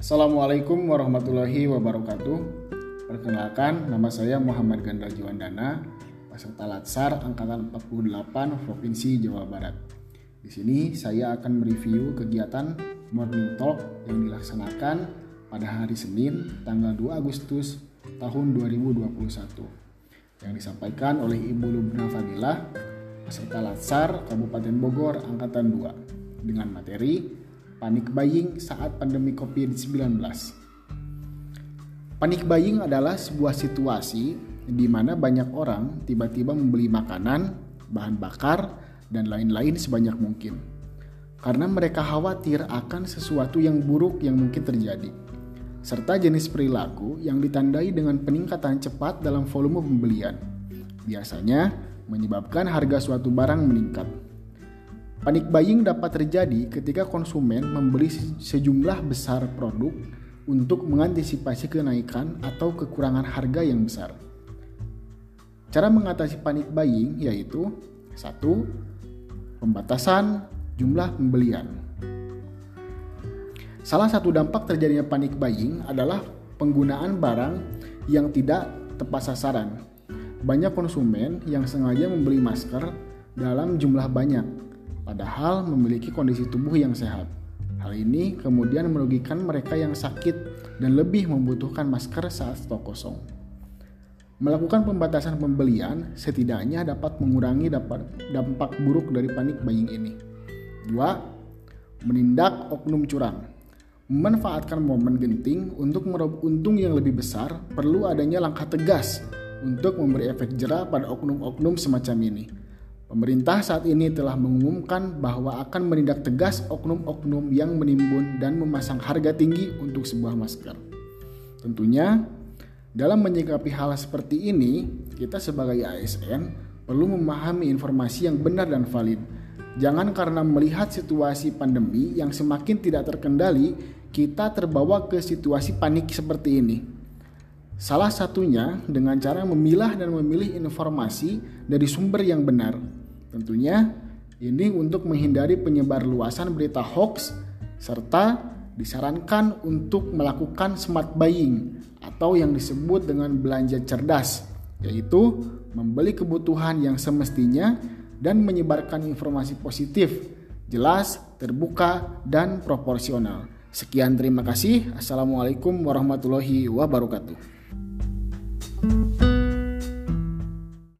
Assalamualaikum warahmatullahi wabarakatuh. Perkenalkan, nama saya Muhammad Gandal Juandana, peserta Latsar Angkatan 48 Provinsi Jawa Barat. Di sini saya akan mereview kegiatan Morning Talk yang dilaksanakan pada hari Senin tanggal 2 Agustus tahun 2021 yang disampaikan oleh Ibu Lubna Fadilah, peserta Latsar Kabupaten Bogor Angkatan 2 dengan materi Panik buying saat pandemi COVID-19. Panik buying adalah sebuah situasi di mana banyak orang tiba-tiba membeli makanan, bahan bakar, dan lain-lain sebanyak mungkin. Karena mereka khawatir akan sesuatu yang buruk yang mungkin terjadi. Serta jenis perilaku yang ditandai dengan peningkatan cepat dalam volume pembelian. Biasanya menyebabkan harga suatu barang meningkat Panik buying dapat terjadi ketika konsumen membeli sejumlah besar produk untuk mengantisipasi kenaikan atau kekurangan harga yang besar. Cara mengatasi panik buying yaitu satu, Pembatasan jumlah pembelian. Salah satu dampak terjadinya panik buying adalah penggunaan barang yang tidak tepat sasaran. Banyak konsumen yang sengaja membeli masker dalam jumlah banyak padahal memiliki kondisi tubuh yang sehat. Hal ini kemudian merugikan mereka yang sakit dan lebih membutuhkan masker saat stok kosong. Melakukan pembatasan pembelian setidaknya dapat mengurangi dampak buruk dari panik buying ini. 2. Menindak oknum curang. Memanfaatkan momen genting untuk meraup untung yang lebih besar, perlu adanya langkah tegas untuk memberi efek jerah pada oknum-oknum semacam ini. Pemerintah saat ini telah mengumumkan bahwa akan menindak tegas oknum-oknum yang menimbun dan memasang harga tinggi untuk sebuah masker. Tentunya, dalam menyikapi hal seperti ini, kita sebagai ASN perlu memahami informasi yang benar dan valid. Jangan karena melihat situasi pandemi yang semakin tidak terkendali, kita terbawa ke situasi panik seperti ini. Salah satunya dengan cara memilah dan memilih informasi dari sumber yang benar Tentunya ini untuk menghindari penyebar luasan berita hoax serta disarankan untuk melakukan smart buying atau yang disebut dengan belanja cerdas yaitu membeli kebutuhan yang semestinya dan menyebarkan informasi positif, jelas, terbuka, dan proporsional. Sekian terima kasih. Assalamualaikum warahmatullahi wabarakatuh.